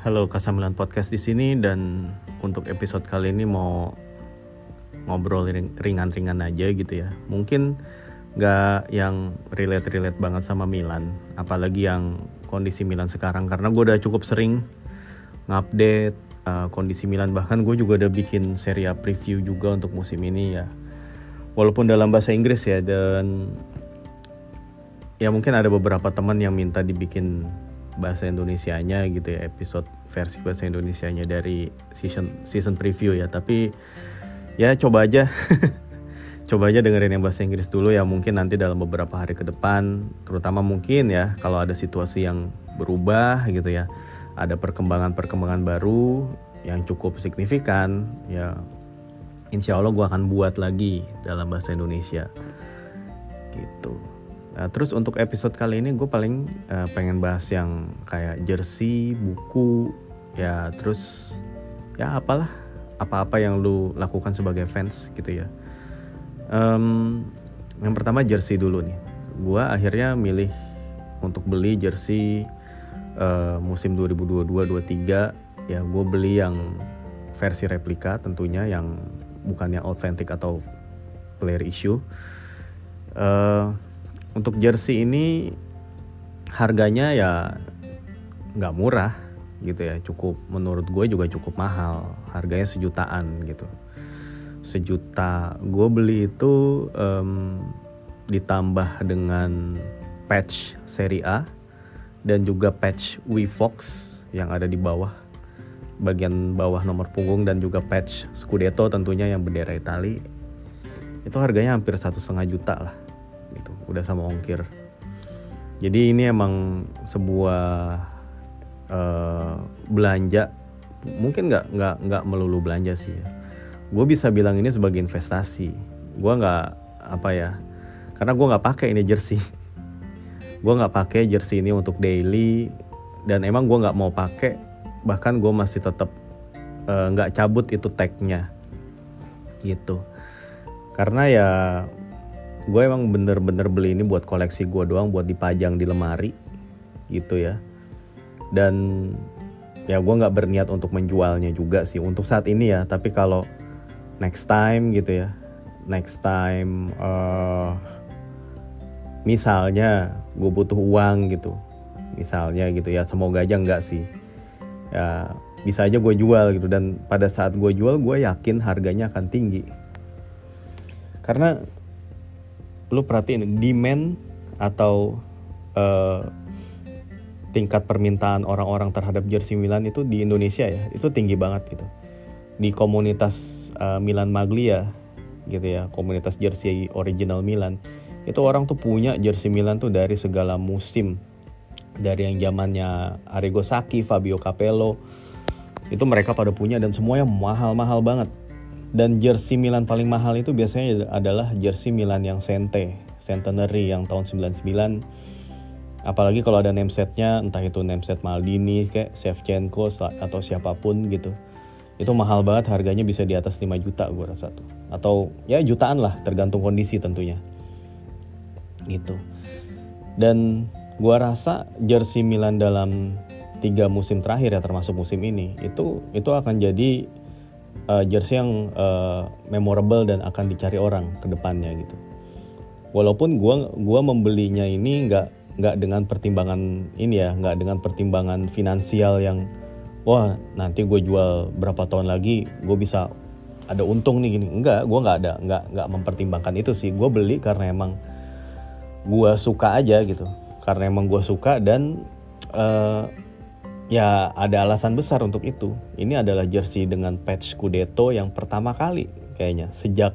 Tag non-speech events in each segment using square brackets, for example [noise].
Halo Kasamilan Podcast di sini dan untuk episode kali ini mau ngobrol ring- ringan-ringan aja gitu ya. Mungkin nggak yang relate-relate banget sama Milan, apalagi yang kondisi Milan sekarang karena gue udah cukup sering ngupdate uh, kondisi Milan bahkan gue juga udah bikin seri preview juga untuk musim ini ya. Walaupun dalam bahasa Inggris ya dan ya mungkin ada beberapa teman yang minta dibikin bahasa Indonesianya gitu ya episode versi bahasa Indonesianya dari season season preview ya. Tapi ya coba aja. [laughs] Coba aja dengerin yang bahasa Inggris dulu ya mungkin nanti dalam beberapa hari ke depan. Terutama mungkin ya kalau ada situasi yang berubah gitu ya. Ada perkembangan-perkembangan baru yang cukup signifikan ya insya Allah gue akan buat lagi dalam bahasa Indonesia. Gitu Nah, terus untuk episode kali ini gue paling uh, pengen bahas yang kayak jersey, buku, ya terus ya apalah apa-apa yang lu lakukan sebagai fans gitu ya. Um, yang pertama jersey dulu nih. Gue akhirnya milih untuk beli jersey uh, musim 2022-23 ya gue beli yang versi replika tentunya yang bukan yang authentic atau player issue. Uh, untuk jersey ini harganya ya nggak murah gitu ya. Cukup menurut gue juga cukup mahal. Harganya sejutaan gitu. Sejuta gue beli itu um, ditambah dengan patch seri A dan juga patch Fox yang ada di bawah bagian bawah nomor punggung dan juga patch Scudetto tentunya yang bendera Itali. Itu harganya hampir satu setengah juta lah udah sama ongkir. Jadi ini emang sebuah uh, belanja. Mungkin nggak nggak nggak melulu belanja sih ya. Gue bisa bilang ini sebagai investasi. Gue nggak apa ya karena gue nggak pakai ini jersey. [laughs] Gue nggak pakai jersey ini untuk daily dan emang gue nggak mau pakai bahkan gue masih tetap nggak uh, cabut itu tagnya. Gitu. Karena ya gue emang bener-bener beli ini buat koleksi gue doang buat dipajang di lemari gitu ya. Dan ya gue nggak berniat untuk menjualnya juga sih. Untuk saat ini ya tapi kalau next time gitu ya next time uh, misalnya gue butuh uang gitu misalnya gitu ya semoga aja enggak sih. Ya bisa aja gue jual gitu. Dan pada saat gue jual gue yakin harganya akan tinggi. Karena lu perhatiin demand atau uh, tingkat permintaan orang-orang terhadap jersey Milan itu di Indonesia ya itu tinggi banget gitu. Di komunitas uh, Milan Maglia gitu ya komunitas jersey original Milan itu orang tuh punya jersey Milan tuh dari segala musim. Dari yang zamannya Arrigo Sacchi, Fabio Capello itu mereka pada punya dan semuanya mahal-mahal banget dan jersey Milan paling mahal itu biasanya adalah jersey Milan yang Sente, Centenary yang tahun 99. Apalagi kalau ada namesetnya, entah itu nameset Maldini, kayak Shevchenko atau siapa pun gitu. Itu mahal banget, harganya bisa di atas 5 juta gue rasa tuh. Atau ya jutaan lah, tergantung kondisi tentunya. Gitu. Dan gue rasa jersey Milan dalam tiga musim terakhir ya termasuk musim ini itu itu akan jadi uh, jersey yang uh, memorable dan akan dicari orang ke depannya gitu. Walaupun gua gua membelinya ini nggak nggak dengan pertimbangan ini ya, nggak dengan pertimbangan finansial yang wah nanti gue jual berapa tahun lagi gue bisa ada untung nih gini. Enggak, gue nggak ada nggak nggak mempertimbangkan itu sih. Gue beli karena emang gue suka aja gitu. Karena emang gue suka dan uh, ya ada alasan besar untuk itu. Ini adalah jersey dengan patch Scudetto yang pertama kali kayaknya sejak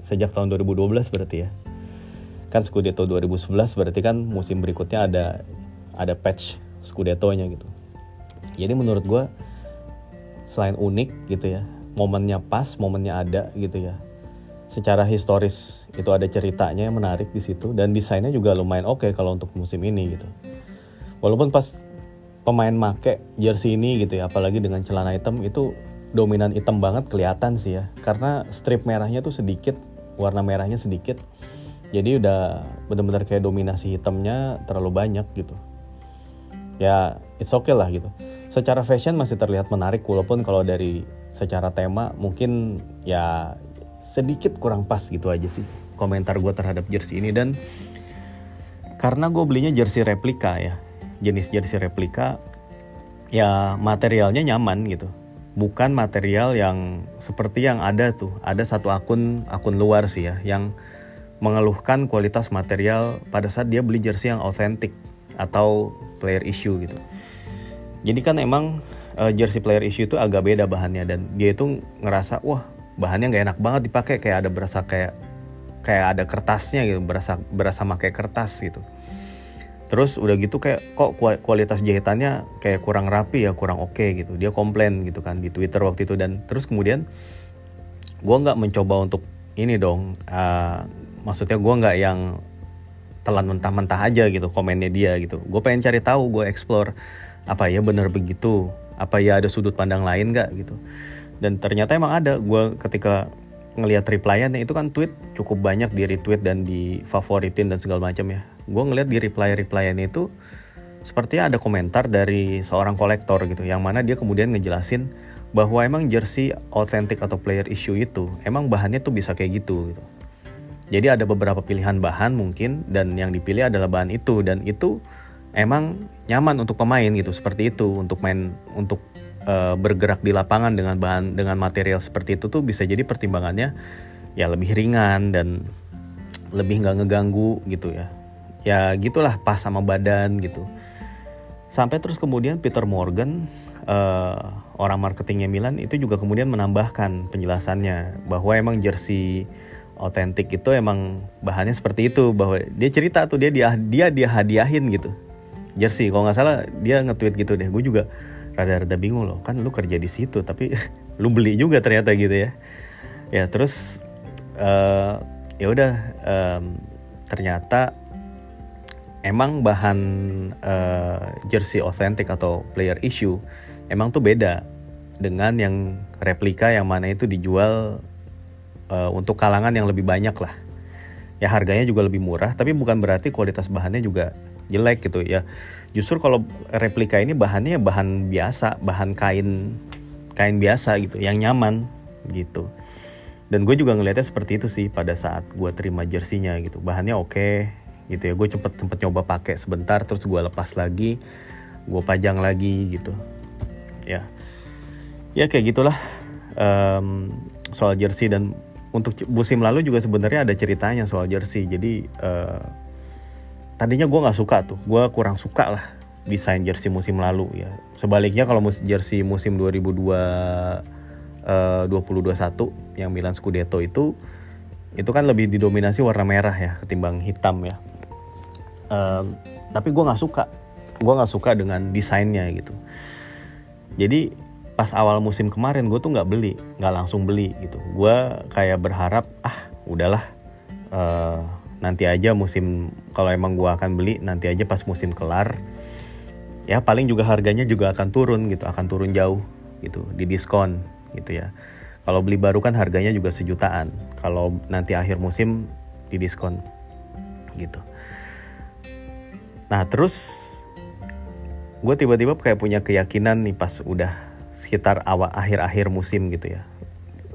sejak tahun 2012 berarti ya. Kan Scudetto 2011 berarti kan musim berikutnya ada ada patch Scudetto-nya gitu. Jadi menurut gue selain unik gitu ya, momennya pas, momennya ada gitu ya. Secara historis itu ada ceritanya yang menarik di situ dan desainnya juga lumayan oke okay kalau untuk musim ini gitu. Walaupun pas pemain make jersey ini gitu ya apalagi dengan celana hitam itu dominan hitam banget kelihatan sih ya. Karena strip merahnya tuh sedikit warna merahnya sedikit. Jadi udah bener-bener kayak dominasi hitamnya terlalu banyak gitu. Ya it's okay lah gitu. Secara fashion masih terlihat menarik walaupun kalau dari secara tema mungkin ya sedikit kurang pas gitu aja sih komentar gue terhadap jersey ini. Dan karena gue belinya jersey replika ya jenis jersey replika ya materialnya nyaman gitu bukan material yang seperti yang ada tuh ada satu akun akun luar sih ya yang mengeluhkan kualitas material pada saat dia beli jersey yang otentik atau player issue gitu. Jadi kan emang uh, jersey player issue itu agak beda bahannya dan dia itu ngerasa wah bahannya nggak enak banget dipakai kayak ada berasa kayak kayak ada kertasnya gitu berasa berasa pakai kertas gitu. Terus udah gitu kayak kok kualitas jahitannya kayak kurang rapi ya kurang oke okay gitu. Dia komplain gitu kan di Twitter waktu itu. Dan terus kemudian gue nggak mencoba untuk ini dong uh, maksudnya gue nggak yang telan mentah-mentah aja gitu komennya dia gitu. Gue pengen cari tahu gue explore apa ya bener begitu apa ya ada sudut pandang lain nggak gitu. Dan ternyata emang ada. Gue ketika ngelihat replyannya itu kan tweet cukup banyak di retweet dan di favoritin dan segala macam ya. Gue ngelihat di reply replyannya itu sepertinya ada komentar dari seorang kolektor gitu yang mana dia kemudian ngejelasin bahwa emang jersey authentic atau player issue itu emang bahannya tuh bisa kayak gitu gitu. Jadi ada beberapa pilihan bahan mungkin dan yang dipilih adalah bahan itu dan itu emang nyaman untuk pemain gitu seperti itu untuk main untuk uh, bergerak di lapangan dengan bahan dengan material seperti itu tuh bisa jadi pertimbangannya ya lebih ringan dan lebih nggak ngeganggu gitu ya. Ya gitulah pas sama badan gitu. Sampai terus kemudian Peter Morgan uh, orang marketingnya Milan itu juga kemudian menambahkan penjelasannya bahwa emang jersey otentik itu emang bahannya seperti itu bahwa dia cerita tuh dia dia dia dia hadiahin gitu. Jersey kalau nggak salah dia nge-tweet gitu deh. Gue juga rada-rada bingung loh. Kan lu kerja di situ tapi [laughs] lu beli juga ternyata gitu ya. Ya terus uh, ya udah um, ternyata emang bahan uh, jersey otentik atau player issue emang tuh beda dengan yang replika yang mana itu dijual uh, untuk kalangan yang lebih banyak lah. Ya harganya juga lebih murah tapi bukan berarti kualitas bahannya juga jelek gitu ya justru kalau replika ini bahannya bahan biasa bahan kain kain biasa gitu yang nyaman gitu. Dan gue juga ngelihatnya seperti itu sih pada saat gue terima jersinya gitu. Bahannya oke gitu ya. Gue cepet cepet nyoba pakai sebentar terus gue lepas lagi gue pajang lagi gitu. Ya. Ya kayak gitulah um, soal jersey dan untuk musim lalu juga sebenarnya ada ceritanya soal jersey jadi uh, tadinya gue nggak suka tuh. Gue kurang suka lah desain jersey musim lalu ya. Sebaliknya kalau mus jersey musim 2002 uh, 2021 yang Milan Scudetto itu itu kan lebih didominasi warna merah ya ketimbang hitam ya. Uh, tapi gue nggak suka. Gue nggak suka dengan desainnya gitu. Jadi pas awal musim kemarin gue tuh nggak beli nggak langsung beli gitu. Gue kayak berharap ah udahlah uh, nanti aja musim kalau emang gue akan beli nanti aja pas musim kelar ya paling juga harganya juga akan turun gitu akan turun jauh gitu di diskon gitu ya. Kalau beli baru kan harganya juga sejutaan kalau nanti akhir musim di diskon gitu. Nah terus gue tiba-tiba kayak punya keyakinan nih pas udah sekitar awal akhir-akhir musim gitu ya.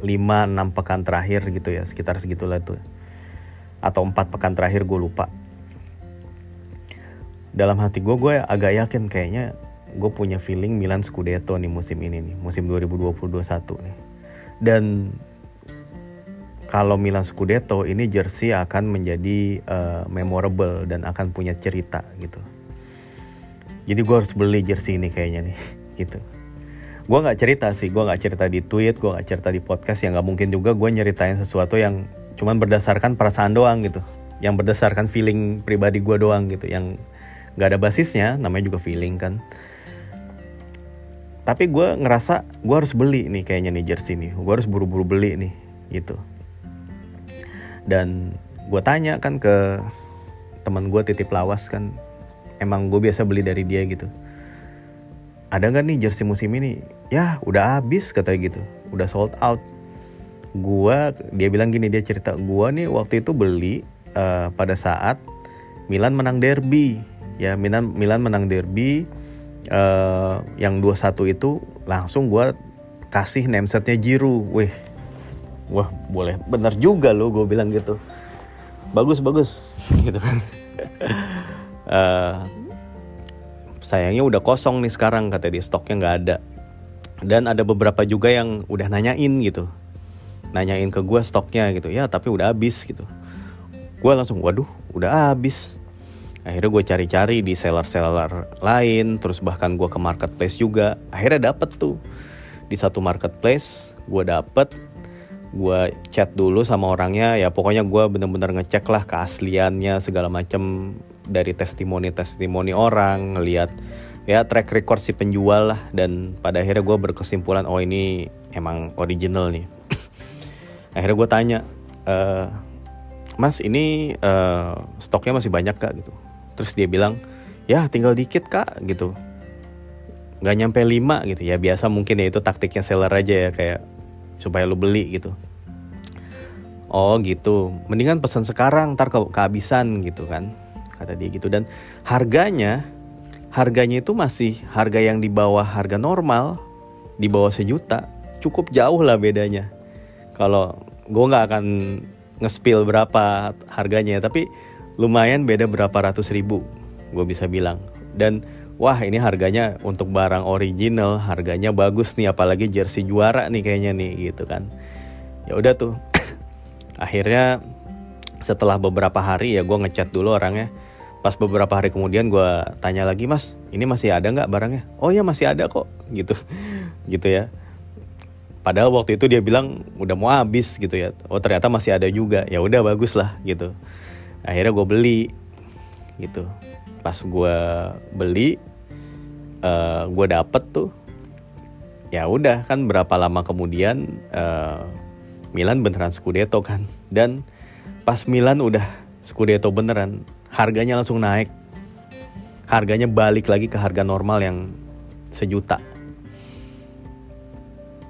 5-6 pekan terakhir gitu ya sekitar segitulah tuh atau 4 pekan terakhir gue lupa. Dalam hati gue gue agak yakin kayaknya gue punya feeling Milan Scudetto nih musim ini nih musim 2020-21 nih. Dan kalau Milan Scudetto ini jersey akan menjadi uh, memorable dan akan punya cerita gitu. Jadi gue harus beli jersey ini kayaknya nih [laughs] gitu. Gue nggak cerita sih gue nggak cerita di tweet gue nggak cerita di podcast yang nggak mungkin juga gue nyeritain sesuatu yang cuman berdasarkan perasaan doang gitu. Yang berdasarkan feeling pribadi gue doang gitu yang nggak ada basisnya namanya juga feeling kan. Tapi gue ngerasa gue harus beli nih kayaknya nih jersey nih. Gue harus buru-buru beli nih gitu. Dan gue tanya kan ke teman gue titip lawas kan emang gue biasa beli dari dia? gitu. Ada nggak nih jersey musim ini? Ya udah habis kata gitu. Udah sold out gua dia bilang gini dia cerita gua nih waktu itu beli uh, pada saat Milan menang derby. Ya Milan Milan menang derby uh, yang 21 itu langsung gue kasih namesetnya Jiru weh wah boleh. Bener juga lo gue bilang gitu. Bagus bagus. [laughs] Gitu kan. Uh, [laughs] sayangnya udah kosong nih sekarang kata dia. Stoknya nggak ada. Dan ada beberapa juga yang udah nanyain gitu nanyain ke gue stoknya gitu. Ya tapi udah habis gitu. Gue langsung waduh udah habis. Akhirnya gue cari-cari di seller-seller lain terus bahkan gue ke marketplace juga. Akhirnya dapet tuh. Di satu marketplace gue dapet gue chat dulu sama orangnya. Ya pokoknya gue bener-bener ngecek lah keasliannya segala macam dari testimoni-testimoni orang ngelihat ya track record si penjual lah. Dan pada akhirnya gue berkesimpulan oh ini emang original nih akhirnya gue tanya e, mas ini uh, stoknya masih banyak kak? Gitu. Terus dia bilang ya tinggal dikit kak gitu. Nggak nyampe 5 gitu. Ya biasa mungkin ya itu taktiknya seller aja ya kayak supaya lu beli gitu. Oh gitu. Mendingan pesan sekarang ntar ke kehabisan gitu kan kata dia gitu. Dan harganya harganya itu masih harga yang di bawah harga normal di bawah sejuta cukup jauh lah bedanya kalau gue nggak akan nge-spill berapa harganya tapi lumayan beda berapa ratus ribu gue bisa bilang. Dan wah ini harganya untuk barang original harganya bagus nih apalagi jersey juara nih kayaknya nih gitu kan. Ya udah tuh [clears throat] akhirnya setelah beberapa hari ya gue ngechat dulu orangnya. Pas beberapa hari kemudian gue tanya lagi mas ini masih ada nggak barangnya? Oh ya masih ada kok gitu. [laughs] Gitu ya padahal waktu itu dia bilang udah mau habis gitu ya. Oh ternyata masih ada juga. Ya udah bagus lah gitu. Akhirnya gue beli gitu. Pas gue beli uh, eh, gue dapet tuh ya udah kan berapa lama kemudian uh, Milan beneran Scudetto kan. Dan pas Milan udah Scudetto beneran harganya langsung naik. Harganya balik lagi ke harga normal yang sejuta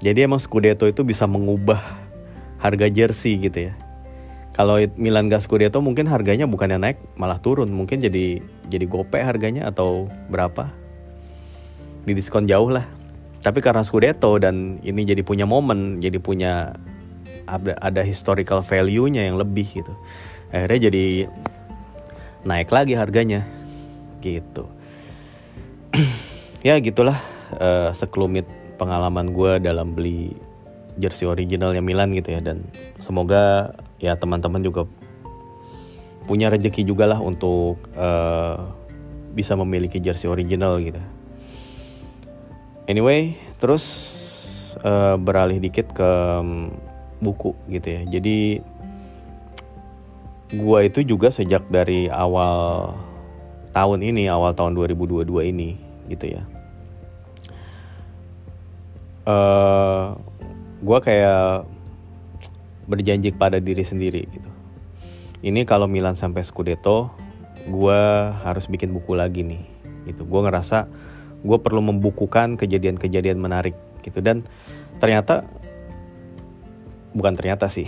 jadi emang Scudetto itu bisa mengubah harga jersey gitu ya. Kalau Milan gak Scudetto mungkin harganya bukannya naik malah turun. Mungkin jadi jadi gope harganya atau berapa. Di diskon jauh lah. Tapi karena Scudetto dan ini jadi punya momen jadi punya ada, ada historical value-nya yang lebih gitu. Akhirnya jadi naik lagi harganya. Gitu. [clears throat] Ya gitulah uh, sekelumit pengalaman gue dalam beli jersey originalnya Milan gitu ya. Dan semoga ya teman-teman juga punya rezeki juga lah untuk uh, bisa memiliki jersey original gitu. Anyway terus uh, beralih dikit ke um, buku gitu ya. Jadi gua itu juga sejak dari awal tahun ini awal tahun 2022 ini gitu ya uh, gua kayak berjanji pada diri sendiri gitu. Ini kalau Milan sampai Scudetto gue harus bikin buku lagi nih gitu. Gue ngerasa gue perlu membukukan kejadian-kejadian menarik gitu. Dan ternyata bukan ternyata sih.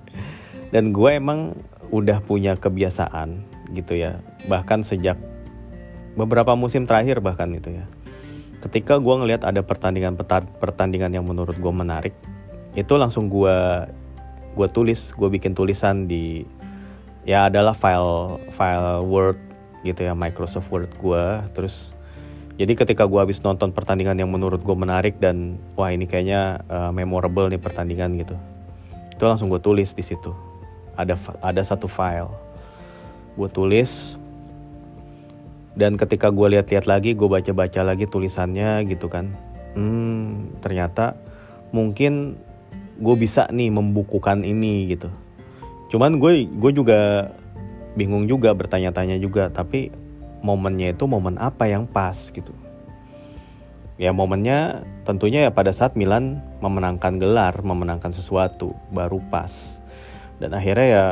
[laughs] Dan gue emang udah punya kebiasaan gitu ya. Bahkan sejak beberapa musim terakhir bahkan itu ya ketika gue ngelihat ada pertandingan pertandingan yang menurut gue menarik itu langsung gue gue tulis gue bikin tulisan di ya adalah file file Word gitu ya Microsoft Word gue terus jadi ketika gue habis nonton pertandingan yang menurut gue menarik dan wah ini kayaknya uh, memorable nih pertandingan gitu itu langsung gue tulis di situ. Ada ada satu file. Gue tulis dan ketika gue lihat-lihat lagi gue baca-baca lagi tulisannya gitu kan hmm ternyata mungkin gue bisa nih membukukan ini gitu cuman gue gue juga bingung juga bertanya-tanya juga tapi momennya itu momen apa yang pas gitu. Ya momennya tentunya ya pada saat Milan memenangkan gelar, memenangkan sesuatu baru pas. Dan akhirnya ya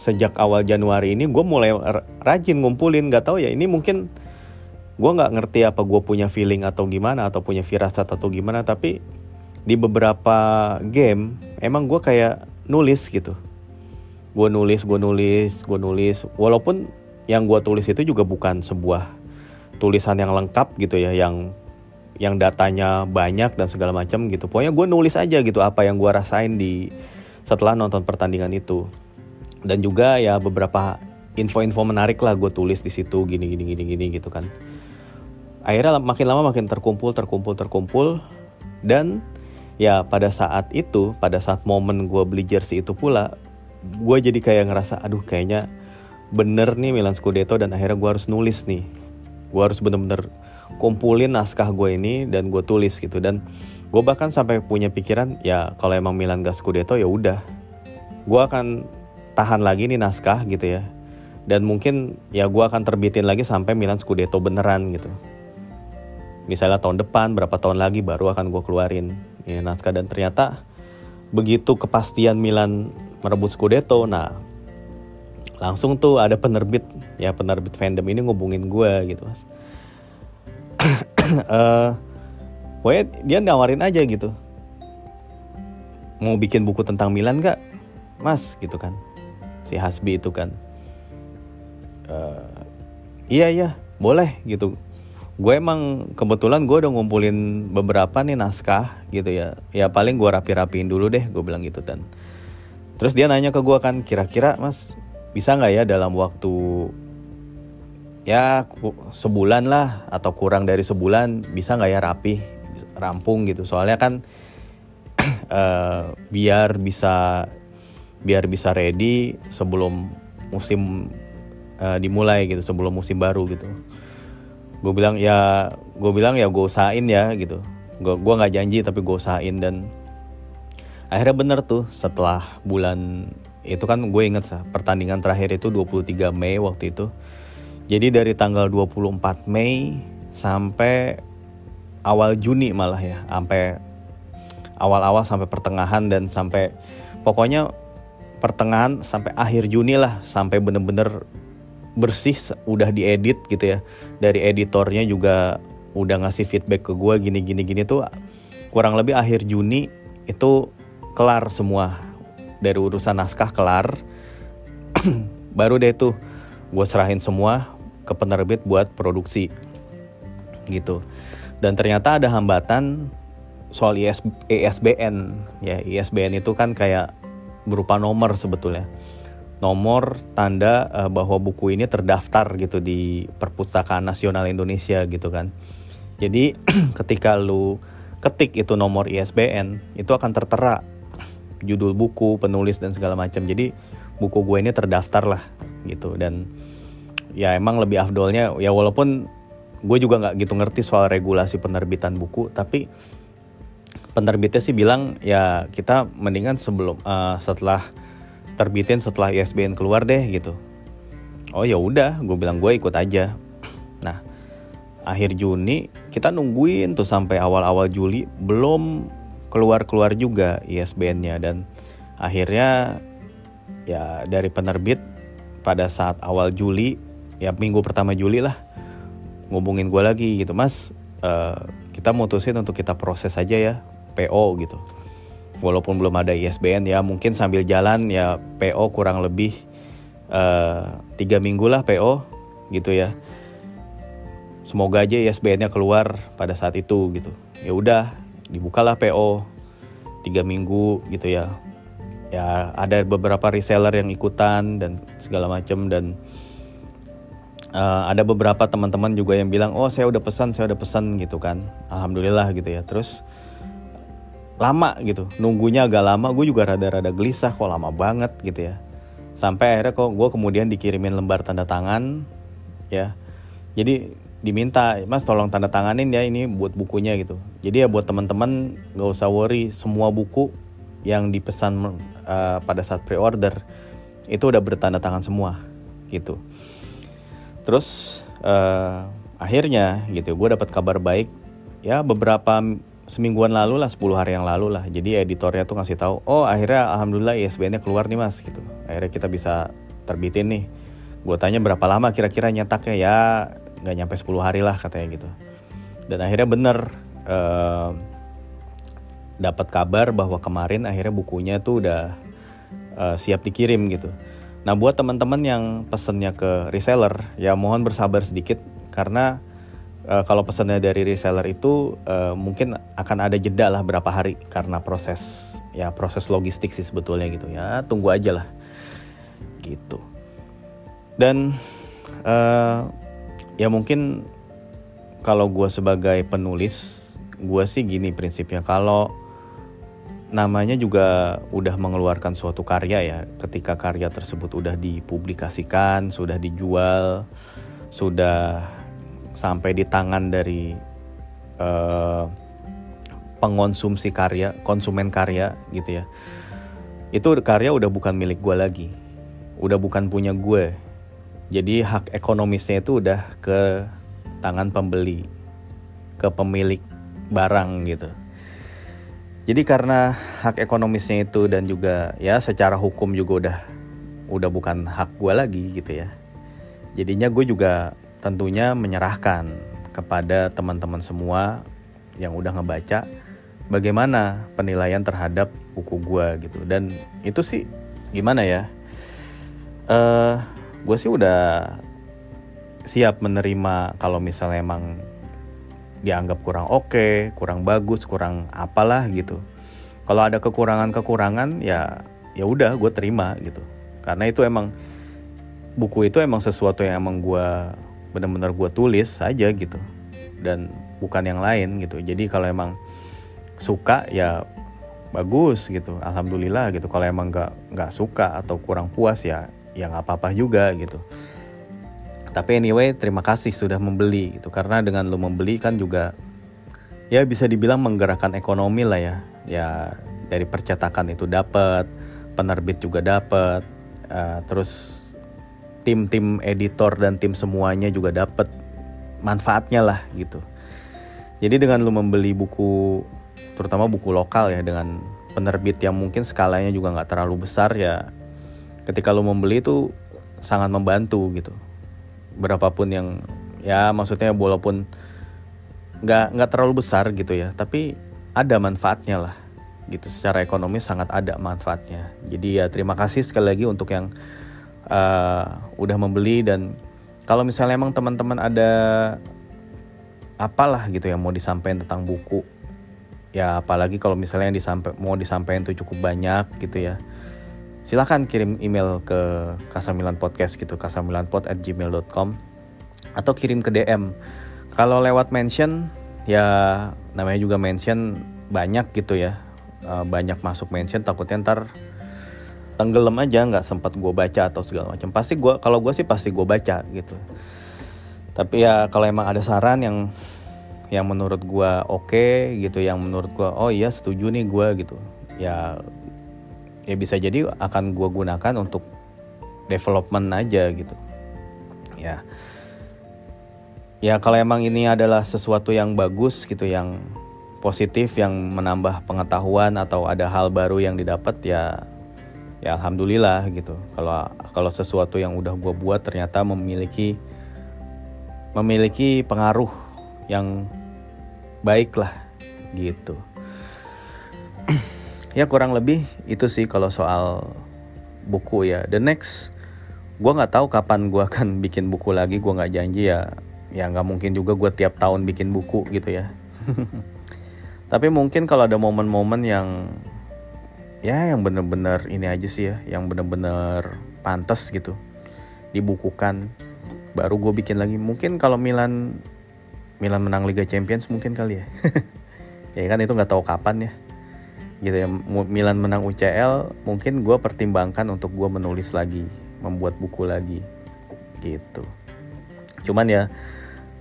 sejak awal Januari ini gue mulai rajin ngumpulin. Gak tahu ya ini mungkin gue nggak ngerti apa gue punya feeling atau gimana atau punya firasat atau gimana tapi di beberapa game emang gue kayak nulis gitu. Gue nulis gue nulis gue nulis. Walaupun yang gue tulis itu juga bukan sebuah tulisan yang lengkap gitu ya yang yang datanya banyak dan segala macam gitu. Pokoknya gue nulis aja gitu apa yang gue rasain di setelah nonton pertandingan itu dan juga ya beberapa info-info menarik lah gue tulis di situ gini gini gini gini gitu kan. Akhirnya makin lama makin terkumpul terkumpul terkumpul. Dan ya pada saat itu pada saat momen gue beli jersey itu pula gue jadi kayak ngerasa aduh kayaknya bener nih Milan Scudetto dan akhirnya gue harus nulis nih. Gue harus bener-bener kumpulin naskah gue ini dan gue tulis gitu. Dan gue bahkan sampai punya pikiran ya kalau emang Milan gak Scudetto ya udah. Gue akan tahan lagi nih naskah gitu ya. Dan mungkin ya gue akan terbitin lagi sampai Milan Scudetto beneran gitu. Misalnya tahun depan berapa tahun lagi baru akan gue keluarin ya naskah. Dan ternyata begitu kepastian Milan merebut Scudetto nah langsung tuh ada penerbit ya penerbit fandom ini ngubungin gue gitu mas. [clears throat] Uh, dia nawarin aja gitu. Mau bikin buku tentang Milan gak mas? Gitu kan si Hasbi itu kan. Uh, iya iya boleh gitu. Gue emang kebetulan gue udah ngumpulin beberapa nih naskah gitu ya. Ya paling gue rapi-rapiin dulu deh gue bilang gitu dan terus dia nanya ke gue kan kira-kira mas bisa nggak ya dalam waktu ya sebulan lah atau kurang dari sebulan bisa nggak ya rapi rampung gitu? Soalnya kan uh, [clears throat] biar bisa biar bisa ready sebelum musim uh, dimulai gitu sebelum musim baru gitu. Gue bilang ya gue bilang ya gue usahain ya gitu. Gue gue nggak janji tapi gue usahain dan akhirnya bener tuh setelah bulan itu kan gue inget sah pertandingan terakhir itu 23 Mei waktu itu. Jadi dari tanggal 24 Mei sampai awal Juni malah ya, sampai awal-awal sampai pertengahan dan sampai pokoknya pertengahan sampai akhir Juni lah sampai bener-bener bersih udah diedit gitu ya. Dari editornya juga udah ngasih feedback ke gue gini gini gini tuh kurang lebih akhir Juni itu kelar semua. Dari urusan naskah kelar [clears throat] baru deh tuh gue serahin semua ke penerbit buat produksi gitu. Dan ternyata ada hambatan soal IS, ISBN ya ISBN itu kan kayak berupa nomor sebetulnya. Nomor tanda uh, bahwa buku ini terdaftar gitu di Perpustakaan Nasional Indonesia gitu kan. Jadi [clears throat] ketika lu ketik itu nomor ISBN itu akan tertera judul buku penulis dan segala macam. Jadi buku gue ini terdaftar lah gitu. Dan ya emang lebih afdolnya ya walaupun gue juga nggak gitu ngerti soal regulasi penerbitan buku tapi penerbitnya sih bilang ya kita mendingan sebelum uh, setelah terbitin setelah ISBN keluar deh gitu. Oh ya udah gue bilang gue ikut aja. [clears throat] Nah akhir Juni kita nungguin tuh sampai awal-awal Juli belum keluar-keluar juga ISBN-nya dan akhirnya ya dari penerbit pada saat awal Juli ya minggu pertama Juli lah ngubungin gue lagi gitu. Mas uh, kita mutusin untuk kita proses aja ya PO gitu. Walaupun belum ada ISBN ya mungkin sambil jalan ya PO kurang lebih uh, tiga minggu lah PO gitu ya. Semoga aja ISBN-nya keluar pada saat itu gitu. Ya udah dibukalah PO tiga minggu gitu ya. Ya ada beberapa reseller yang ikutan dan segala macam dan uh, ada beberapa teman-teman juga yang bilang oh saya udah pesan saya udah pesan gitu kan. Alhamdulillah gitu ya. Terus lama gitu. Nunggunya agak lama gue juga rada-rada gelisah kok lama banget gitu ya. Sampai akhirnya kok gue kemudian dikirimin lembar tanda tangan ya. Jadi diminta mas tolong tanda tanganin ya ini buat bukunya gitu. Jadi ya buat teman-teman gak usah worry semua buku yang dipesan uh, pada saat pre-order itu udah bertanda tangan semua gitu. Terus uh, akhirnya gitu gue dapat kabar baik. Ya beberapa semingguan lalu lah 10 hari yang lalu lah. Jadi editornya tuh ngasih tahu oh akhirnya alhamdulillah ISBN-nya keluar nih mas gitu. Akhirnya kita bisa terbitin nih. Gue tanya berapa lama kira-kira nyetaknya? Ya nggak nyampe 10 hari lah katanya gitu. Dan akhirnya bener uh, dapat kabar bahwa kemarin akhirnya bukunya tuh udah uh, siap dikirim gitu. Nah buat teman-teman yang pesennya ke reseller ya mohon bersabar sedikit karena uh, kalau pesannya dari reseller itu uh, mungkin akan ada jeda lah berapa hari karena proses ya proses logistik sih sebetulnya gitu ya. Tunggu aja lah. Gitu. Dan uh, ya mungkin kalau gue sebagai penulis gue sih gini prinsipnya. Kalau namanya juga udah mengeluarkan suatu karya ya ketika karya tersebut udah dipublikasikan sudah dijual sudah sampai di tangan dari uh, pengonsumsi karya konsumen karya gitu ya. Itu karya udah bukan milik gue lagi. Udah bukan punya gue jadi hak ekonomisnya itu udah ke tangan pembeli ke pemilik barang gitu. Jadi karena hak ekonomisnya itu dan juga ya secara hukum juga udah udah bukan hak gue lagi gitu ya. Jadinya gue juga tentunya menyerahkan kepada teman-teman semua yang udah ngebaca bagaimana penilaian terhadap buku gue gitu. Dan itu sih gimana ya? Uh, eh, gue sih udah siap menerima kalau misalnya emang dianggap kurang oke, okay, kurang bagus, kurang apalah gitu. Kalau ada kekurangan-kekurangan ya ya udah gue terima gitu. Karena itu emang buku itu emang sesuatu yang emang gue benar-benar gue tulis aja gitu. Dan bukan yang lain gitu. Jadi kalau emang suka ya bagus gitu, alhamdulillah gitu. Kalau emang nggak nggak suka atau kurang puas ya ya nggak apa-apa juga gitu. Tapi anyway terima kasih sudah membeli gitu. Karena dengan lo membeli kan juga ya bisa dibilang menggerakkan ekonomi lah ya. Ya dari percetakan itu dapat penerbit juga dapat uh, terus tim-tim editor dan tim semuanya juga dapat manfaatnya lah gitu. Jadi dengan lo membeli buku terutama buku lokal ya dengan penerbit yang mungkin skalanya juga nggak terlalu besar ya ketika lo membeli itu sangat membantu gitu. Berapapun yang ya maksudnya walaupun nggak nggak terlalu besar gitu ya tapi ada manfaatnya lah gitu. Secara ekonomi sangat ada manfaatnya. Jadi ya terima kasih sekali lagi untuk yang uh, udah membeli dan kalau misalnya emang teman-teman ada apalah gitu yang mau disampaikan tentang buku ya apalagi kalau misalnya yang disampai, mau disampaikan itu cukup banyak gitu ya silahkan kirim email ke kasamilan podcast gitu kasamilanpod at gmail.com atau kirim ke DM kalau lewat mention ya namanya juga mention banyak gitu ya uh, banyak masuk mention takutnya ntar tenggelam aja nggak sempat gue baca atau segala macam. Pasti gue kalau gue sih pasti gue baca gitu. Tapi ya kalau emang ada saran yang yang menurut gue oke okay, gitu yang menurut gue oh iya setuju nih gue gitu ya ya bisa jadi akan gue gunakan untuk development aja gitu. Ya. Ya kalau emang ini adalah sesuatu yang bagus gitu yang positif yang menambah pengetahuan atau ada hal baru yang didapat ya ya alhamdulillah gitu. Kalau kalau sesuatu yang udah gue buat ternyata memiliki memiliki pengaruh yang baik lah gitu. [clears throat] Ya kurang lebih itu sih kalau soal buku ya. The next gue nggak tahu kapan gue akan [laughs] bikin buku lagi. Gue nggak janji ya ya nggak mungkin juga gue tiap tahun bikin buku gitu ya. [laughs] Tapi mungkin kalau ada momen-momen yang ya yang bener-bener ini aja sih ya yang bener-bener pantas gitu dibukukan. Baru gue bikin lagi. Mungkin kalau Milan Milan menang Liga Champions mungkin kali ya. [laughs] Ya kan itu nggak tahu kapan ya. Gitu ya Milan menang UCL mungkin gue pertimbangkan untuk gue menulis lagi membuat buku lagi. Gitu. Cuman ya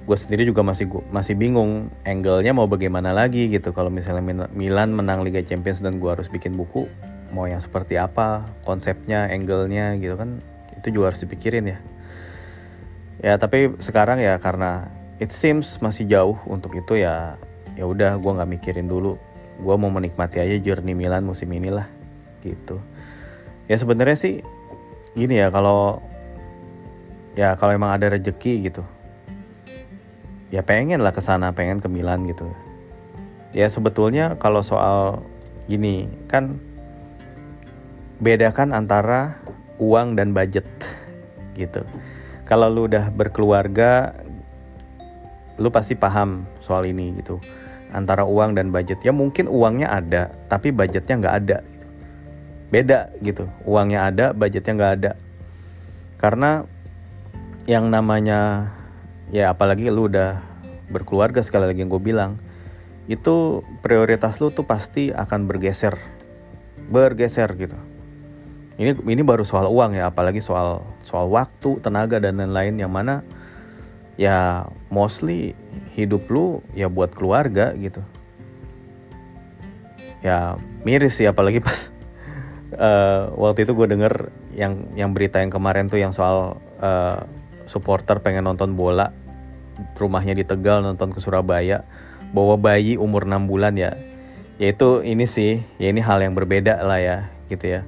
gue sendiri juga masih masih bingung angle-nya mau bagaimana lagi gitu. Kalau misalnya Milan menang Liga Champions dan gue harus bikin buku mau yang seperti apa konsepnya angle-nya gitu kan itu juga harus dipikirin ya. Ya tapi sekarang ya karena it seems masih jauh untuk itu ya ya udah gue nggak mikirin dulu. Gue mau menikmati aja journey Milan musim inilah gitu. Ya sebenarnya sih gini ya kalau ya kalau emang ada rejeki gitu ya pengen lah ke sana pengen ke Milan gitu. Ya sebetulnya kalau soal gini kan bedakan antara uang dan budget gitu. Kalau lu udah berkeluarga lu pasti paham soal ini gitu. Antara uang dan budget. Ya mungkin uangnya ada tapi budgetnya nggak ada gitu. beda gitu. Uangnya ada budgetnya nggak ada. Karena yang namanya ya apalagi lu udah berkeluarga sekali lagi yang gue bilang itu prioritas lu tuh pasti akan bergeser bergeser gitu. Ini ini baru soal uang ya apalagi soal soal waktu tenaga dan lain-lain. Yang mana ya mostly hidup lu ya buat keluarga gitu. Ya miris sih apalagi pas uh, [laughs] waktu itu gue denger yang yang berita yang kemarin tuh yang soal uh, supporter pengen nonton bola rumahnya di Tegal nonton ke Surabaya bawa bayi umur 6 bulan ya. Yaitu ini sih ya ini hal yang berbeda lah ya gitu ya.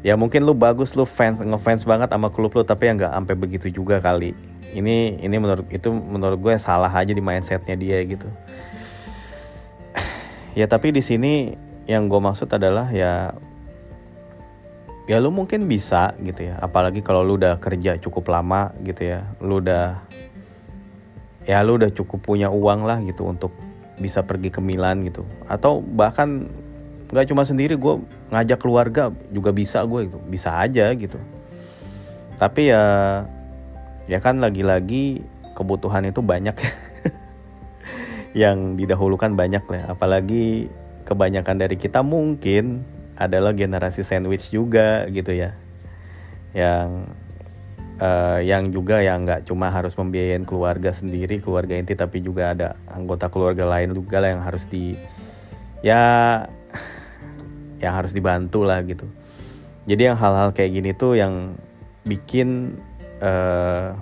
Ya mungkin lu bagus lu fans ngefans banget sama klub lu tapi ya nggak sampai begitu juga kali. Ini ini menurut itu menurut gue salah aja di mindsetnya dia gitu. [sighs] Ya tapi di sini yang gue maksud adalah ya ya lu mungkin bisa gitu ya. Apalagi kalau lu udah kerja cukup lama gitu ya lu udah ya lu udah cukup punya uang lah gitu untuk bisa pergi ke Milan gitu. Atau bahkan nggak cuma sendiri gue ngajak keluarga juga bisa gue itu bisa aja gitu. Tapi ya ya kan lagi-lagi kebutuhan itu banyak. [laughs] Yang didahulukan banyak lah. Apalagi kebanyakan dari kita mungkin adalah generasi sandwich juga gitu ya. Yang uh, yang juga yang nggak cuma harus membiayain keluarga sendiri keluarga inti tapi juga ada anggota keluarga lain juga lah yang harus di ya yang harus dibantu lah gitu. Jadi yang hal-hal kayak gini tuh yang bikin uh,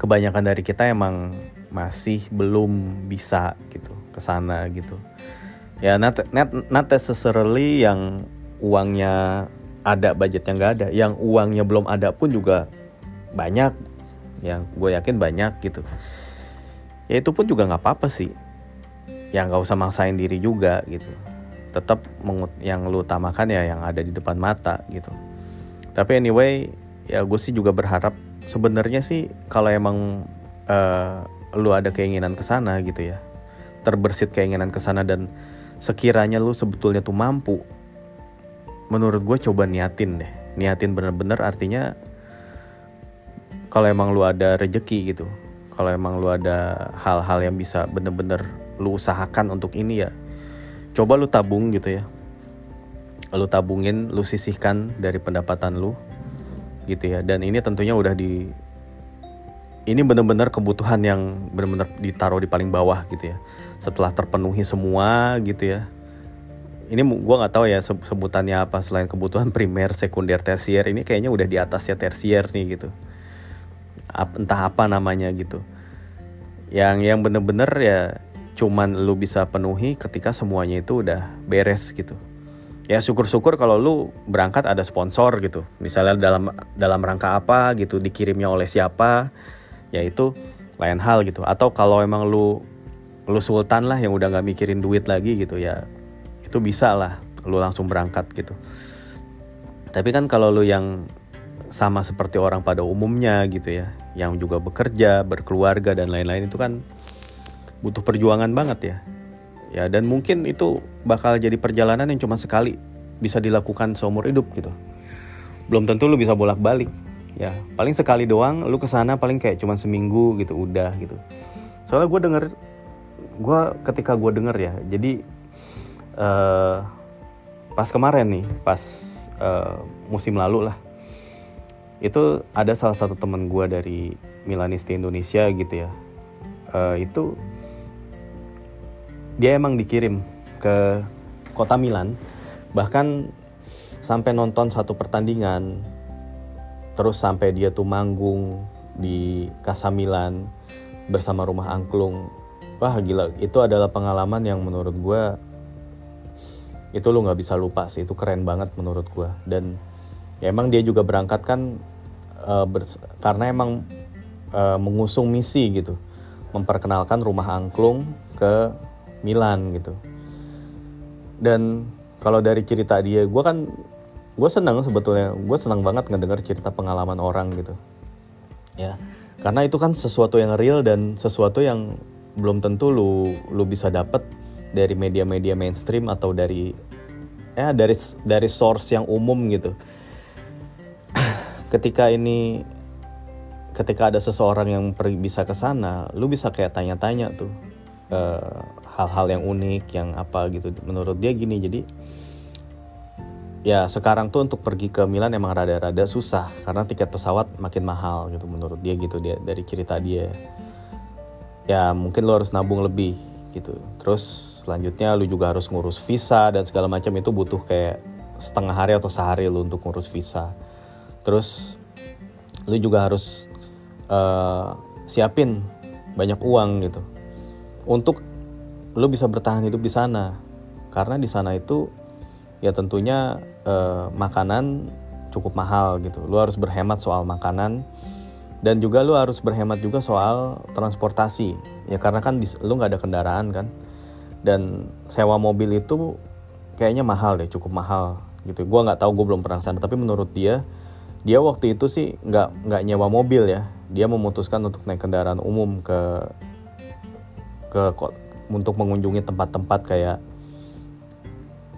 kebanyakan dari kita emang masih belum bisa gitu ke sana gitu. Ya not, not, not necessarily yang uangnya ada budgetnya nggak ada. Yang uangnya belum ada pun juga banyak. Yang gue yakin banyak gitu. Ya itu pun juga nggak apa-apa sih. Ya nggak usah maksain diri juga gitu. Tetap yang lu utamakan ya yang ada di depan mata gitu. Tapi anyway ya gue sih juga berharap sebenarnya sih kalau emang uh, lu ada keinginan ke sana gitu ya. Terbersit keinginan ke sana dan sekiranya lu sebetulnya tuh mampu menurut gue coba niatin deh. Niatin bener-bener artinya kalau emang lu ada rejeki gitu kalau emang lu ada hal-hal yang bisa bener-bener lu usahakan untuk ini ya coba lu tabung gitu ya. Lu tabungin lu sisihkan dari pendapatan lu gitu ya. Dan ini tentunya udah di ini benar-benar kebutuhan yang benar-benar ditaruh di paling bawah gitu ya. Setelah terpenuhi semua gitu ya ini gue nggak tahu ya sebutannya apa selain kebutuhan primer sekunder tersier. Ini kayaknya udah di atasnya tersier nih gitu. Entah apa namanya gitu. Yang yang bener-bener ya cuman lu bisa penuhi ketika semuanya itu udah beres gitu. Ya syukur-syukur kalau lu berangkat ada sponsor gitu. Misalnya dalam dalam rangka apa gitu dikirimnya oleh siapa ya itu lain hal gitu. Atau kalau emang lu lu sultan lah yang udah nggak mikirin duit lagi gitu ya itu bisa lah lu langsung berangkat gitu. Tapi kan kalau lu yang sama seperti orang pada umumnya gitu ya yang juga bekerja berkeluarga dan lain-lain itu kan butuh perjuangan banget ya. Ya dan mungkin itu bakal jadi perjalanan yang cuma sekali bisa dilakukan seumur hidup gitu. Belum tentu lu bisa bolak balik ya paling sekali doang lu ke sana paling kayak cuma seminggu gitu udah gitu. Soalnya gue denger gue ketika gue denger ya jadi uh, pas kemarin nih pas uh, musim lalu lah. Itu ada salah satu temen gue dari Milanisti Indonesia gitu ya. Uh, itu dia emang dikirim ke kota Milan. Bahkan sampai nonton satu pertandingan terus sampai dia tuh manggung di Casa Milan bersama rumah angklung. Wah gila. Itu adalah pengalaman yang menurut gue itu lo nggak bisa lupa sih itu keren banget menurut gue dan ya emang dia juga berangkat kan uh, karena emang uh, mengusung misi gitu. Memperkenalkan rumah angklung ke Milan gitu. Dan kalau dari cerita dia gue kan gue senang sebetulnya gue senang banget ngedenger cerita pengalaman orang gitu. Ya karena itu kan sesuatu yang real dan sesuatu yang belum tentu lu lu bisa dapet dari media-media mainstream atau dari ya dari dari source yang umum gitu ketika ini ketika ada seseorang yang pergi bisa ke sana, lu bisa kayak tanya-tanya tuh hal hal-hal yang unik, yang apa gitu. Menurut dia gini, jadi ya sekarang tuh untuk pergi ke Milan emang rada-rada susah karena tiket pesawat makin mahal gitu menurut dia gitu dia dari cerita dia. Ya mungkin lu harus nabung lebih gitu. Terus selanjutnya lu juga harus ngurus visa dan segala macam itu butuh kayak setengah hari atau sehari lu untuk ngurus visa. Terus lu juga harus uh, siapin banyak uang gitu. Untuk lu bisa bertahan hidup di sana. Karena di sana itu ya tentunya uh, makanan cukup mahal gitu. Lu harus berhemat soal makanan dan juga lu harus berhemat juga soal transportasi. Ya karena kan lu nggak ada kendaraan kan? Dan sewa mobil itu kayaknya mahal deh cukup mahal gitu. Gue nggak tahu gue belum pernah sana tapi menurut dia dia waktu itu sih nggak nggak nyewa mobil ya. Dia memutuskan untuk naik kendaraan umum ke ke untuk mengunjungi tempat-tempat kayak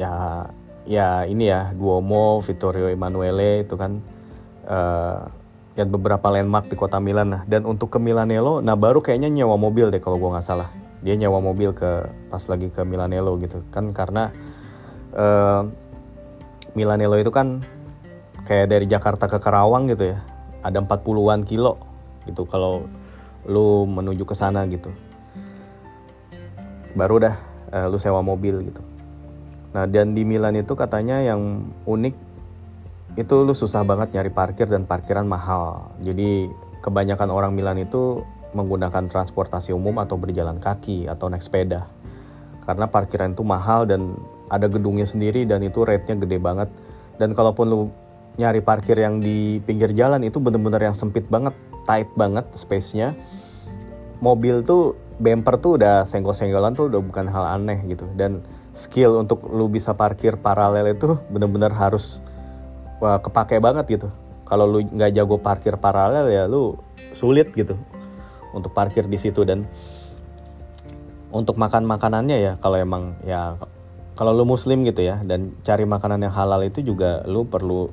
ya ya ini ya Duomo Vittorio Emanuele itu kan. Uh, dan beberapa landmark di kota Milan. Nah dan untuk ke Milanello nah baru kayaknya nyewa mobil deh kalau gue nggak salah. Dia nyewa mobil ke pas lagi ke Milanello gitu. Kan karena uh, Milanello itu kan kayak dari Jakarta ke Karawang gitu ya. Ada 40-an kilo gitu kalau lu menuju ke sana gitu. Baru dah uh, lu sewa mobil gitu. Nah dan di Milan itu katanya yang unik itu lu susah banget nyari parkir dan parkiran mahal jadi kebanyakan orang Milan itu menggunakan transportasi umum atau berjalan kaki atau naik sepeda karena parkiran itu mahal dan ada gedungnya sendiri dan itu rate-nya gede banget dan kalaupun lu nyari parkir yang di pinggir jalan itu bener-bener yang sempit banget, tight banget space-nya. Mobil tuh bumper tuh udah senggol-senggolan tuh udah bukan hal aneh gitu. Dan skill untuk lu bisa parkir paralel itu bener-bener harus wah, kepake banget gitu. Kalau lu nggak jago parkir paralel ya lu sulit gitu untuk parkir di situ. Dan untuk makan makanannya ya kalau emang ya kalau lu muslim gitu ya dan cari makanan yang halal itu juga lu perlu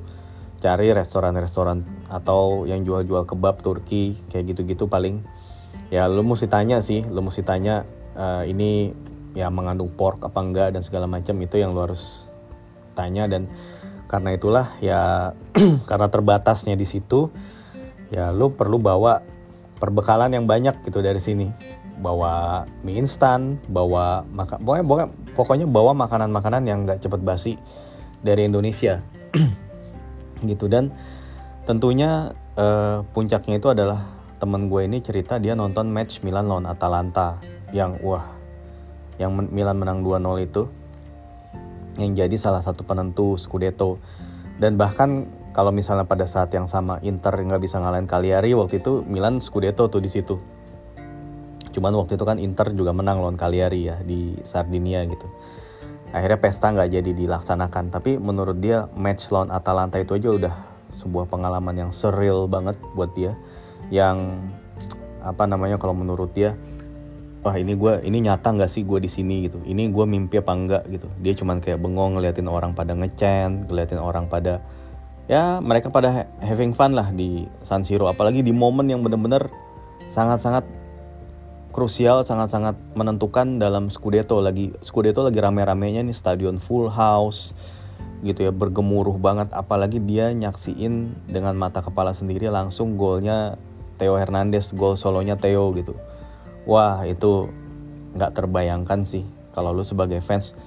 cari restoran-restoran atau yang jual-jual kebab Turki kayak gitu-gitu paling. Ya lu mesti tanya sih lu mesti tanya uh, ini ya mengandung pork apa enggak dan segala macam itu yang lu harus tanya. Dan karena itulah ya [clears throat] karena terbatasnya di situ ya lu perlu bawa perbekalan yang banyak gitu dari sini. Bawa mie instan bawa maka pokoknya, pokoknya bawa makanan-makanan yang nggak cepet basi dari Indonesia. [clears throat] Gitu dan tentunya uh, puncaknya itu adalah temen gue ini cerita dia nonton match Milan lawan Atalanta yang wah yang Milan menang 2-0 itu yang jadi salah satu penentu Scudetto. Dan bahkan kalau misalnya pada saat yang sama Inter nggak bisa ngalahin Cagliari waktu itu Milan Scudetto tuh di situ. Cuman waktu itu kan Inter juga menang lawan Cagliari ya di Sardinia gitu. Akhirnya pesta nggak jadi dilaksanakan. Tapi menurut dia match lawan Atalanta itu aja udah sebuah pengalaman yang surreal banget buat dia. Yang apa namanya kalau menurut dia wah ini gue ini nyata nggak sih gue di sini? Gitu. Ini gue mimpi apa enggak gitu. Dia cuman kayak bengong ngeliatin orang pada ngecen ngeliatin orang pada ya mereka pada having fun lah di San Siro. Apalagi di momen yang bener-bener sangat-sangat krusial sangat-sangat menentukan dalam Scudetto. Lagi Scudetto lagi rame-ramenya nih stadion full house gitu ya bergemuruh banget. Apalagi dia nyaksiin dengan mata kepala sendiri langsung golnya Theo Hernandez gol solonya Theo gitu wah itu nggak terbayangkan sih kalau lu sebagai fans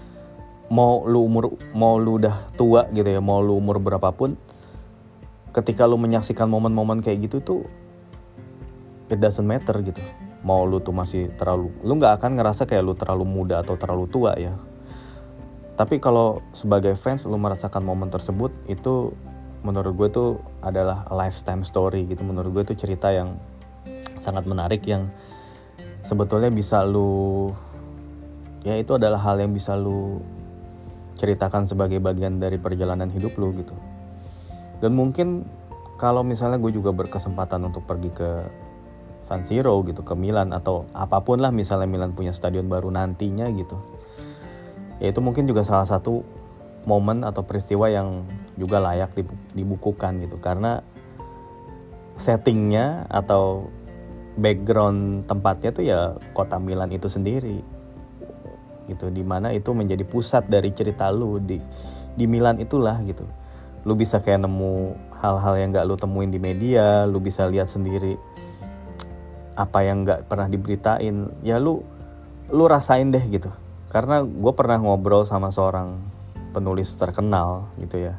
mau lu umur mau lu udah tua gitu ya mau lu umur berapapun ketika lu menyaksikan momen-momen kayak gitu tuh it doesn't matter gitu. Mau lu tuh masih terlalu lu nggak akan ngerasa kayak lu terlalu muda atau terlalu tua ya. Tapi kalau sebagai fans lu merasakan momen tersebut itu menurut gue tuh adalah lifetime story gitu. Menurut gue tuh cerita yang sangat menarik yang sebetulnya bisa lu ya itu adalah hal yang bisa lu ceritakan sebagai bagian dari perjalanan hidup lu gitu. Dan mungkin kalau misalnya gue juga berkesempatan untuk pergi ke San Siro gitu ke Milan atau apa pun lah misalnya Milan punya stadion baru nantinya gitu. Ya itu mungkin juga salah satu momen atau peristiwa yang juga layak dibukukan gitu. Karena settingnya atau background tempatnya tuh ya kota Milan itu sendiri. Gitu di mana itu menjadi pusat dari cerita lu di di Milan itulah gitu. Lu bisa kayak nemu hal-hal yang gak lu temuin di media lu bisa lihat sendiri apa yang nggak pernah diberitain. Ya lu lu rasain deh gitu. Karena gue pernah ngobrol sama seorang penulis terkenal gitu ya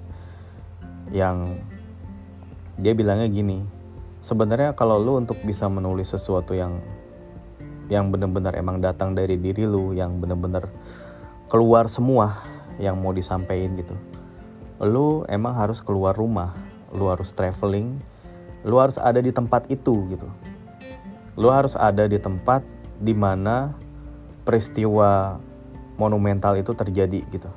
yang dia bilangnya gini sebenarnya kalau lu untuk bisa menulis sesuatu yang yang benar-benar emang datang dari diri lu yang benar-benar keluar semua yang mau disampaikan gitu lu emang harus keluar rumah lu harus traveling lu harus ada di tempat itu gitu. Lu harus ada di tempat di mana peristiwa monumental itu terjadi gitu.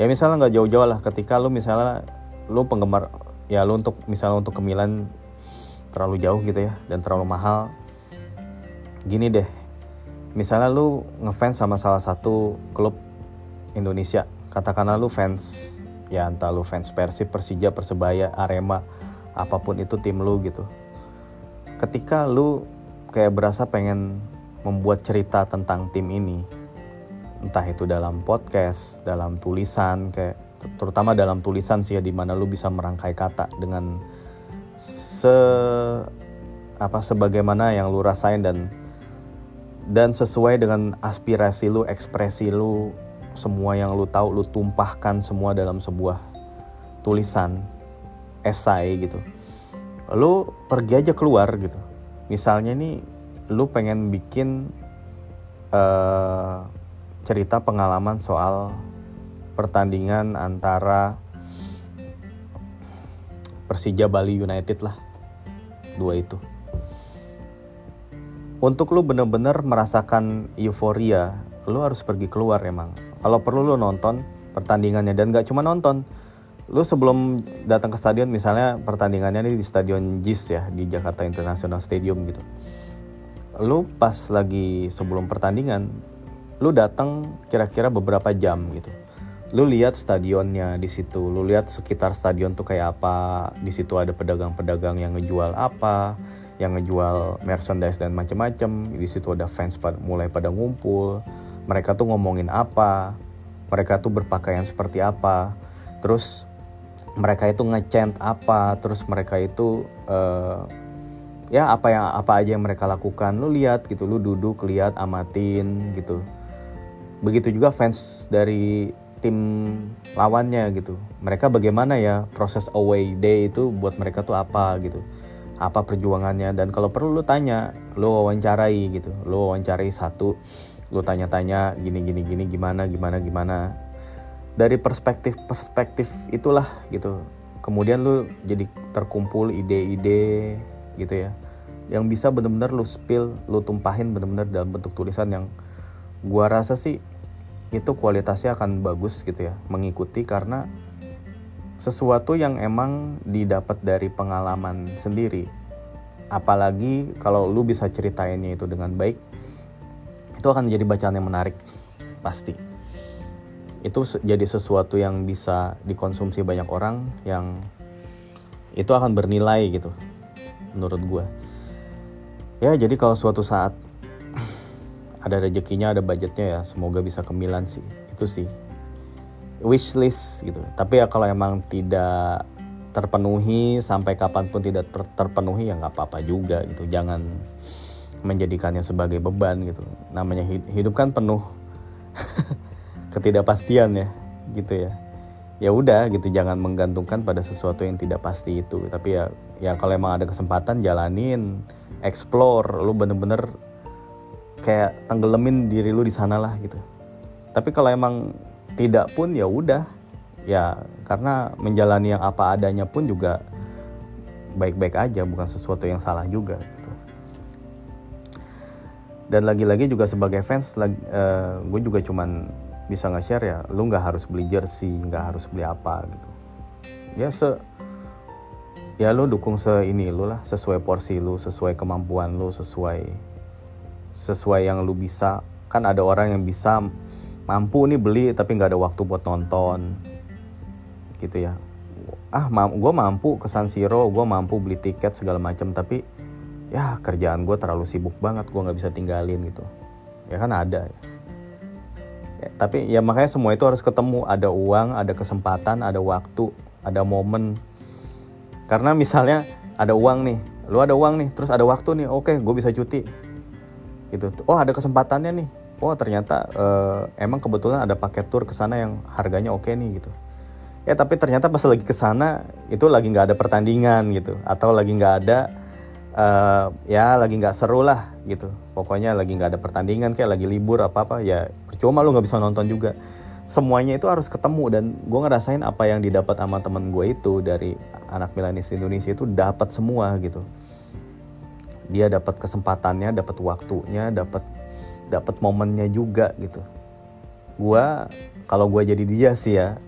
Ya misalnya nggak jauh-jauh lah ketika lu misalnya lu penggemar ya lu untuk misalnya untuk ke Milan terlalu jauh gitu ya dan terlalu mahal. Gini deh misalnya lu ngefans sama salah satu klub Indonesia katakanlah lu fans ya entah lu fans Persib, Persija, Persebaya, Arema apa pun itu tim lu gitu. Ketika lu kayak berasa pengen membuat cerita tentang tim ini entah itu dalam podcast dalam tulisan kayak terutama dalam tulisan sih ya di mana lu bisa merangkai kata dengan se apa sebagaimana yang lu rasain dan dan sesuai dengan aspirasi lu ekspresi lu semua yang lu tahu lu tumpahkan semua dalam sebuah tulisan esai gitu. Lu pergi aja keluar gitu. Misalnya nih lu pengen bikin uh, cerita pengalaman soal pertandingan antara Persija Bali United lah. Dua itu. Untuk lu bener-bener merasakan euforia lu harus pergi keluar emang. Kalau perlu lu nonton pertandingannya dan gak cuma nonton lu sebelum datang ke stadion misalnya pertandingannya ini di stadion JIS ya di Jakarta International Stadium gitu. Lu pas lagi sebelum pertandingan lu datang kira-kira beberapa jam gitu lu lihat stadionnya di situ. Lu lihat sekitar stadion tuh kayak apa. Di situ ada pedagang-pedagang yang ngejual apa yang ngejual merchandise dan macam-macam di situ ada fans mulai pada ngumpul. Mereka tuh ngomongin apa. Mereka tuh berpakaian seperti apa. Terus mereka itu ngecent apa. Terus mereka itu uh, ya apa yang apa aja yang mereka lakukan. Lu lihat gitu. Lu duduk lihat amatin gitu. Begitu juga fans dari tim lawannya gitu. Mereka bagaimana ya proses away day itu buat mereka tuh apa gitu. Apa perjuangannya? Dan kalau perlu lu tanya lu wawancarai gitu. Lu wawancarai satu lu tanya-tanya gini gini gini gimana gimana gimana. Dari perspektif perspektif itulah gitu. Kemudian lu jadi terkumpul ide-ide gitu ya. Yang bisa benar-benar lu spill lu tumpahin benar-benar dalam bentuk tulisan yang gua rasa sih itu kualitasnya akan bagus gitu ya mengikuti karena sesuatu yang emang didapat dari pengalaman sendiri. Apalagi kalau lu bisa ceritainnya itu dengan baik itu akan menjadi bacaan yang menarik pasti. Itu jadi sesuatu yang bisa dikonsumsi banyak orang yang itu akan bernilai gitu menurut gue ya jadi kalau suatu saat ada rezekinya ada budgetnya ya. Semoga bisa ke Milan sih. Itu sih. Wishlist gitu. Tapi ya kalau emang tidak terpenuhi sampai kapan pun tidak ter terpenuhi ya nggak apa-apa juga gitu. Jangan menjadikannya sebagai beban gitu. Namanya hidup kan penuh [laughs] ketidakpastian ya gitu ya. Ya udah gitu jangan menggantungkan pada sesuatu yang tidak pasti itu. Tapi ya ya kalau emang ada kesempatan jalanin explore. Lu bener-bener kayak tenggelamin diri lu di sana lah gitu. Tapi kalau emang tidak pun ya udah. Ya karena menjalani yang apa adanya pun juga baik-baik aja bukan sesuatu yang salah juga gitu. Dan lagi-lagi juga sebagai fans uh, eh, gue juga cuman bisa nge-share ya lu nggak harus beli jersey nggak harus beli apa gitu. Ya se ya lu dukung se ini lu lah sesuai porsi lu sesuai kemampuan lu sesuai sesuai yang lu bisa. Kan ada orang yang bisa mampu nih beli tapi nggak ada waktu buat nonton. Gitu ya. Ah ma gue mampu ke San Siro gue mampu beli tiket segala macam tapi ya kerjaan gue terlalu sibuk banget gue nggak bisa tinggalin gitu. Ya kan ada. Ya. tapi ya makanya semua itu harus ketemu. Ada uang ada kesempatan ada waktu ada momen. Karena misalnya ada uang nih, lu ada uang nih, terus ada waktu nih, oke, gue bisa cuti. Gitu. Oh ada kesempatannya nih. Oh ternyata uh, emang kebetulan ada paket tour ke sana yang harganya oke nih gitu. Ya tapi ternyata pas lagi ke sana itu lagi nggak ada pertandingan gitu, atau lagi nggak ada uh, ya lagi nggak seru lah gitu. Pokoknya lagi nggak ada pertandingan kayak lagi libur apa apa ya percuma lu nggak bisa nonton juga semuanya itu harus ketemu dan gue ngerasain apa yang didapat sama temen gue itu dari anak Milanis Indonesia itu dapat semua gitu dia dapat kesempatannya dapat waktunya dapat dapat momennya juga gitu. Gue kalau gue jadi dia sih ya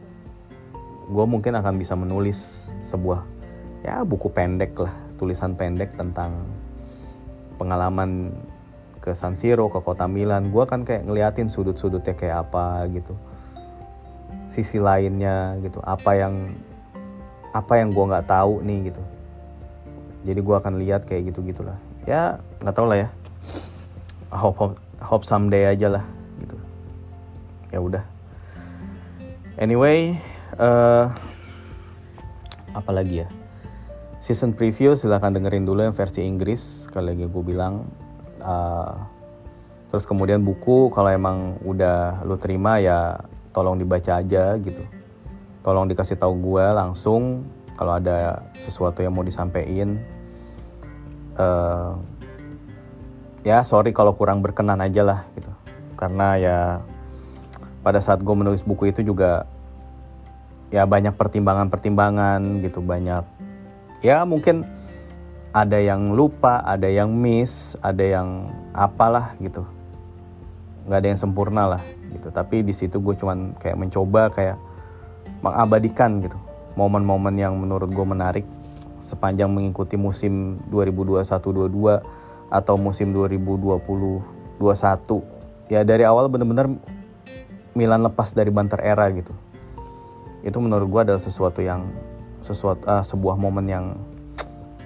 gue mungkin akan bisa menulis sebuah ya buku pendek lah tulisan pendek tentang pengalaman ke San Siro ke kota Milan. Gue kan kayak ngeliatin sudut-sudutnya kayak apa gitu. Sisi lainnya gitu apa yang apa yang gue nggak tahu nih gitu. Jadi gue akan lihat kayak gitu gitulah ya nggak tahu lah ya. Hope, hope hope someday aja lah gitu. Ya udah. Anyway uh, apa lagi ya? Season preview silahkan dengerin dulu yang versi Inggris. Sekali lagi gue bilang uh, terus kemudian buku kalau emang udah lu terima ya tolong dibaca aja gitu. Tolong dikasih tahu gue langsung kalau ada sesuatu yang mau disampaikan uh, ya sorry kalau kurang berkenan aja lah gitu. Karena ya pada saat gue menulis buku itu juga ya banyak pertimbangan-pertimbangan gitu banyak ya mungkin ada yang lupa ada yang miss ada yang apalah gitu. Nggak ada yang sempurna lah gitu. Tapi di situ gue cuman kayak mencoba kayak mengabadikan gitu momen-momen yang menurut gue menarik sepanjang mengikuti musim 2021-22 atau musim 2020-21 ya dari awal bener-bener Milan lepas dari banter era gitu. Itu menurut gue adalah sesuatu yang sesuatu uh, sebuah momen yang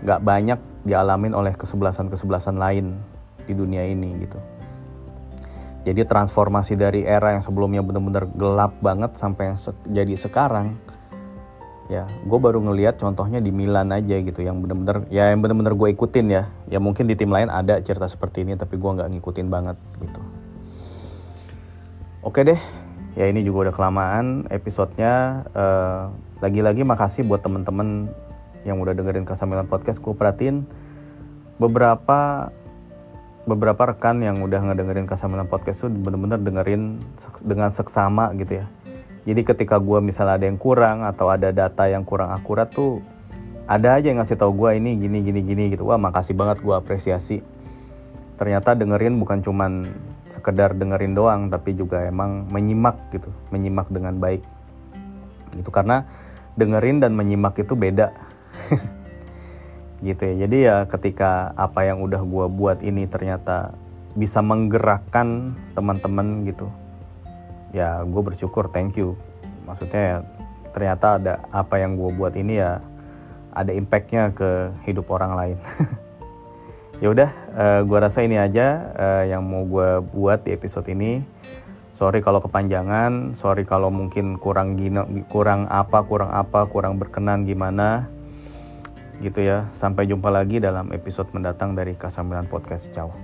nggak banyak dialamin oleh kesebelasan-kesebelasan lain di dunia ini gitu. Jadi transformasi dari era yang sebelumnya benar-benar gelap banget sampai yang se jadi sekarang ya gue baru ngelihat contohnya di Milan aja gitu yang bener-bener ya yang bener-bener gue ikutin ya. Ya mungkin di tim lain ada cerita seperti ini tapi gue nggak ngikutin banget gitu. Oke deh ya ini juga udah kelamaan episodenya. Uh, lagi-lagi makasih buat temen-temen yang udah dengerin Kasamilan Podcast. Gue perhatiin beberapa beberapa rekan yang udah ngedengerin Kasamilan Podcast tuh bener-bener dengerin dengan seksama gitu ya. Jadi ketika gue misalnya ada yang kurang atau ada data yang kurang akurat tuh ada aja yang ngasih tahu gue ini gini gini gini gitu. Wah makasih banget gue apresiasi. Ternyata dengerin bukan cuman sekedar dengerin doang tapi juga emang menyimak gitu, menyimak dengan baik. Gitu karena dengerin dan menyimak itu beda. [laughs] gitu ya jadi ya ketika apa yang udah gue buat ini ternyata bisa menggerakkan teman-teman gitu ya gue bersyukur thank you maksudnya ya, ternyata ada apa yang gue buat ini ya ada impactnya ke hidup orang lain [laughs] ya udah uh, eh, gue rasa ini aja uh, yang mau gue buat di episode ini sorry kalau kepanjangan sorry kalau mungkin kurang gino, kurang apa kurang apa kurang berkenan gimana gitu ya. Sampai jumpa lagi dalam episode mendatang dari Kasamilan Podcast. Ciao.